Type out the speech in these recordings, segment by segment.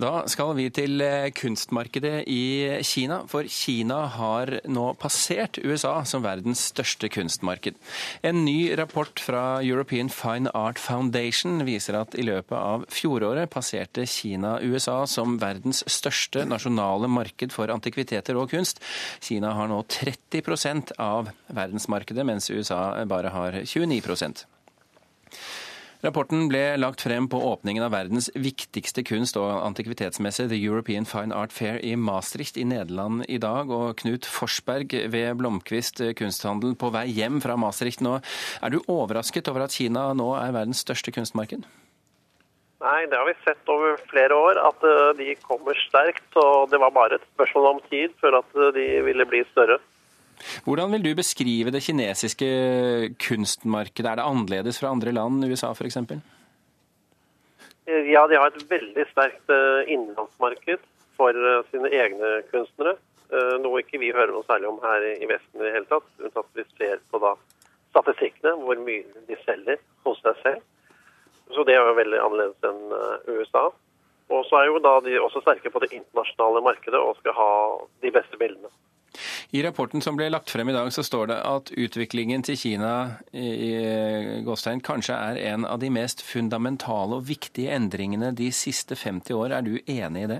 Da skal vi til eh, kunstmarkedet i Kina, for Kina har nå passert USA som verdens største kunstmarked. En ny rapport fra European Fine Art Foundation viser at i løpet av fjoråret passerte Kina USA som verdens største nasjonale marked for antikviteter og kunst. Kina har nå 30% av verdensmarkedet, mens USA bare har 29 Rapporten ble lagt frem på åpningen av verdens viktigste kunst- og antikvitetsmesse, The European Fine Art Fair i Maastricht i Nederland i dag. Og Knut Forsberg ved Blomkvist kunsthandel på vei hjem fra Maastricht nå. Er du overrasket over at Kina nå er verdens største kunstmarked? Nei, det har vi sett over flere år, at eh, de kommer sterkt. Og det var bare et spørsmål om tid før at eh, de ville bli større. Hvordan vil du beskrive det kinesiske kunstmarkedet? Er det annerledes fra andre land, USA f.eks.? Ja, de har et veldig sterkt eh, innenlandsmarked for eh, sine egne kunstnere. Eh, noe ikke vi hører noe særlig om her i Vesten i det hele tatt. Unntatt vi ser på da statistikkene, hvor mye de selger hos seg selv. Så det er jo veldig annerledes enn USA. Og så er jo da de også sterke på det internasjonale markedet og skal ha de beste bildene. I rapporten som ble lagt frem i dag, så står det at utviklingen til Kina i Gåstein kanskje er en av de mest fundamentale og viktige endringene de siste 50 år. Er du enig i det?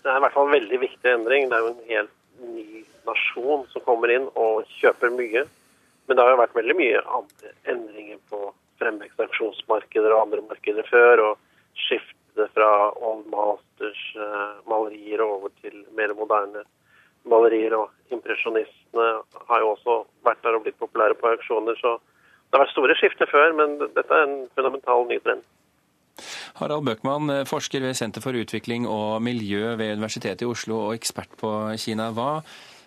Det er i hvert fall en veldig viktig endring. Det er jo en helt ny nasjon som kommer inn og kjøper mye. Men det har jo vært veldig mye andre endringer på fremvekstaksjonsmarkeder og andre markeder før. og skifte fra old masters uh, malerier over til mer moderne malerier og impresjonistene har jo også vært der og blitt populære på auksjoner. Så det har vært store skifter før, men dette er en fundamental ny trend. Harald Bøckmann, forsker ved Senter for utvikling og miljø ved Universitetet i Oslo og ekspert på Kina. Hva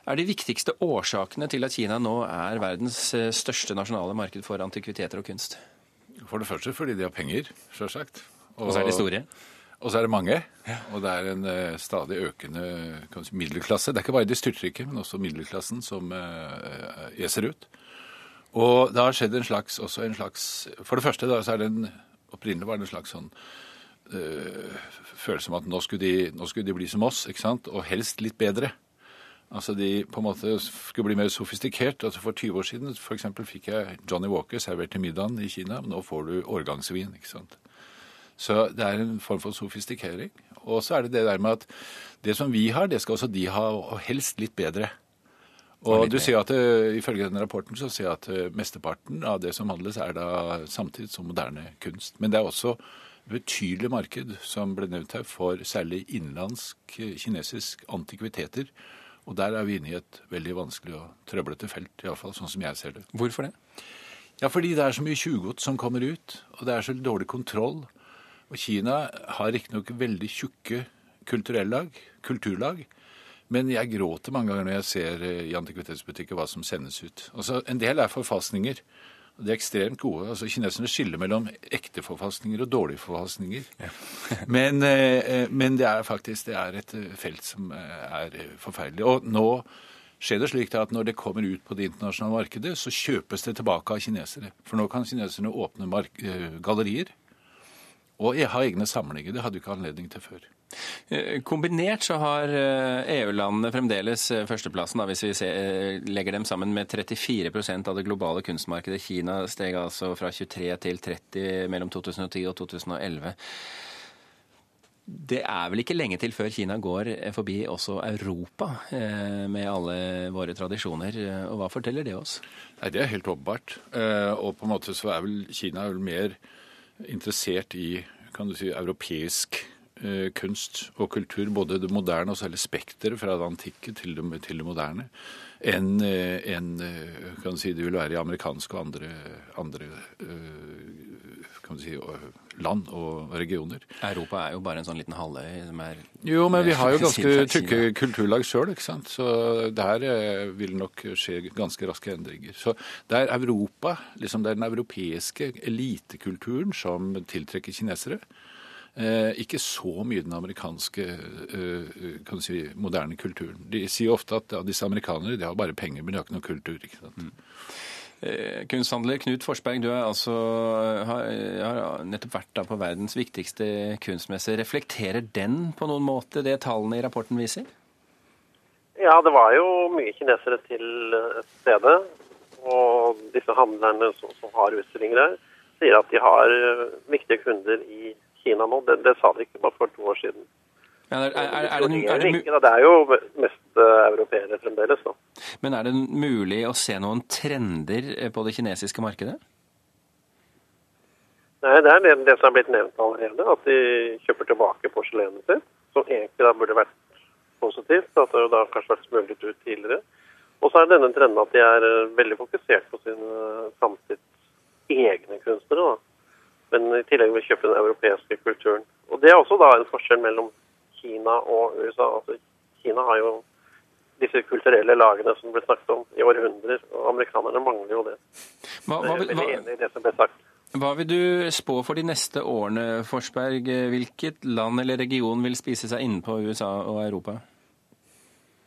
er de viktigste årsakene til at Kina nå er verdens største nasjonale marked for antikviteter og kunst? For det første fordi de har penger, sjølsagt. Og, og så er de store? Og så er det mange, og det er en uh, stadig økende si, middelklasse. Det er ikke bare de styrtrike, men også middelklassen som uh, eser ut. Og det har skjedd en slags, også en slags For det første da, så er det en Opprinnelig var det en slags sånn uh, følelse om at nå skulle, de, nå skulle, de, bli som oss, ikke sant? Og helst litt bedre. Altså de på en måte skulle bli mer sofistikert. Altså For 20 år siden for eksempel, fikk jeg Johnny Walker servert til middagen i Kina. Men nå får du årgangsvin. ikke sant? Så det er en form for sofistikering. Og så er det det der med at det som vi har, det skal også de ha, og helst litt bedre. Og du sier at eh, Ifølge denne rapporten så sier jeg at eh, mesteparten av det som handles, er da samtidig som moderne kunst. Men det er også et betydelig marked, som ble nevnt her, for særlig innenlandsk eh, kinesisk antikviteter. Og der er vi inne i et veldig vanskelig og trøblete felt, iallfall sånn som jeg ser det. Hvorfor det? Ja, fordi det er så mye tjuvgods som kommer ut, og det er så dårlig kontroll. Og Kina har riktignok veldig tjukke kulturellag, kulturlag. Men jeg gråter mange ganger når jeg ser eh, i antikvitetsbutikker hva som sendes ut. Altså, En del er forfasninger. De er ekstremt gode. Altså, Kineserne skiller mellom ekte forfasninger og dårlige forfasninger. Ja. men, eh, men, det er faktisk det er et eh, felt som er forferdelig. Og nå skjer det slik at når det kommer ut på det internasjonale markedet, så kjøpes det tilbake av kinesere. For nå kan kineserne åpne gallerier og jeg har egne samlinger. Det hadde du ikke anledning til før. Eh, kombinert så har EU-landene eh, e fremdeles eh, førsteplassen, da, hvis vi ser, legger dem sammen med 34% av det globale kunstmarkedet. Kina steg altså fra 23 til 30 mellom 2010 og 2011. Det er vel ikke lenge til før Kina går forbi også Europa, med alle våre tradisjoner. Og hva forteller det oss? Nei, Det er helt åpenbart. Og på en måte så er vel Kina vel mer interessert i kan du si, europeisk eh, kunst og kultur, både det moderne og særlig spekteret fra det antikke til det, til det moderne, enn eh, en, eh, si, det vil være i amerikanske og andre, andre kan du si, land og regioner. Europa er jo bare en sånn liten halvøy som er Jo, men vi har jo ganske tykke kulturlag sjøl, ikke sant. Så der vil nok skje ganske raske endringer. Så det er Europa, liksom det er den europeiske elitekulturen som tiltrekker kinesere. Eh, ikke så mye den amerikanske eh, kan du si, moderne kulturen. De sier ofte at ja, disse amerikanere de har bare penger, men de har ikke noe kultur. ikke sant? Mm. Eh, kunsthandler Knut Forsberg, du er altså, har, har nettopp vært på verdens viktigste kunstmesse. Reflekterer den på noen måte det tallene i rapporten viser? Ja, det var jo mye kinesere til stede. Og disse handlerne som, som har utstillinger her, sier at de har viktige kunder i Kina nå. Det, det sa de ikke bare for to år siden. Ja, er, er, er, det, det, det, er jo mest europeere fremdeles. Da. Men er det mulig å se noen trender på det kinesiske markedet? Nei, Det er det, det som er blitt nevnt allerede. At de kjøper tilbake porselenet sitt. Som egentlig da burde vært positivt. At det da kanskje vært smuglet ut tidligere. Og så er denne trenden at de er veldig fokusert på sin samtids egne kunstnere. da. Men i tillegg vil kjøpe den europeiske kulturen. Og Det er også da en forskjell mellom Kina og USA. Altså, Kina har jo disse kulturelle lagene som ble snakket om i århundrer, og amerikanerne mangler jo det. Hva, hva, er veldig enig i det som ble sagt. Hva vil du spå for de neste årene, Forsberg? Hvilket land eller region vil spise seg innpå USA og Europa?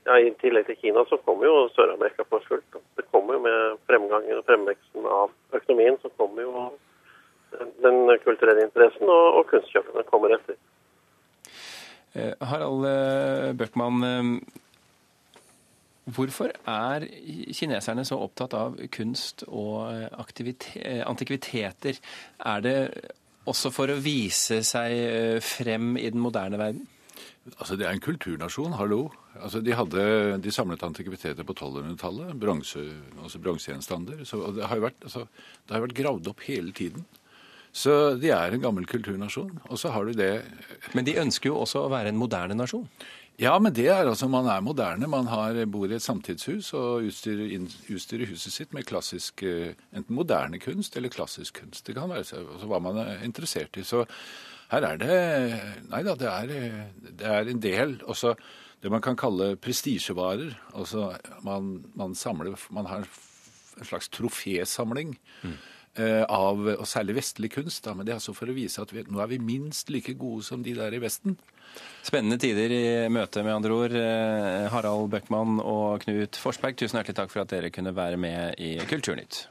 Ja, I tillegg til Kina så kommer jo Sør-Amerika på fullt. Det kommer jo med fremgangen og fremveksten av økonomien, så kommer jo den kulturelle interessen, og, og kunstkjøpene kommer etter. Harald Bøckmann, hvorfor er kineserne så opptatt av kunst og antikviteter? Er det også for å vise seg frem i den moderne verden? Altså, Det er en kulturnasjon, hallo. Altså, De, hadde, de samlet antikviteter på 1200-tallet, bronse, altså bronsegjenstander. Så det har jo vært, altså, det har vært gravd opp hele tiden. Så de er en gammel kulturnasjon. Og så har du det Men de ønsker jo også å være en moderne nasjon? Ja, men det er altså, man er moderne. Man har, bor i et samtidshus og utstyrer, utstyrer huset sitt med klassisk enten moderne kunst eller klassisk kunst. Det kan være altså, hva man er interessert i. Så her er det Nei da, det er, det er en del også det man kan kalle prestisjevarer. Altså man, man samler Man har en slags trofésamling. Mm. Av, og særlig vestlig kunst. Da, men det er altså for å vise at vi, nå er vi minst like gode som de der i Vesten. Spennende tider i møte, med andre ord. Harald Bøckmann og Knut Forsberg, tusen hjertelig takk for at dere kunne være med i Kulturnytt.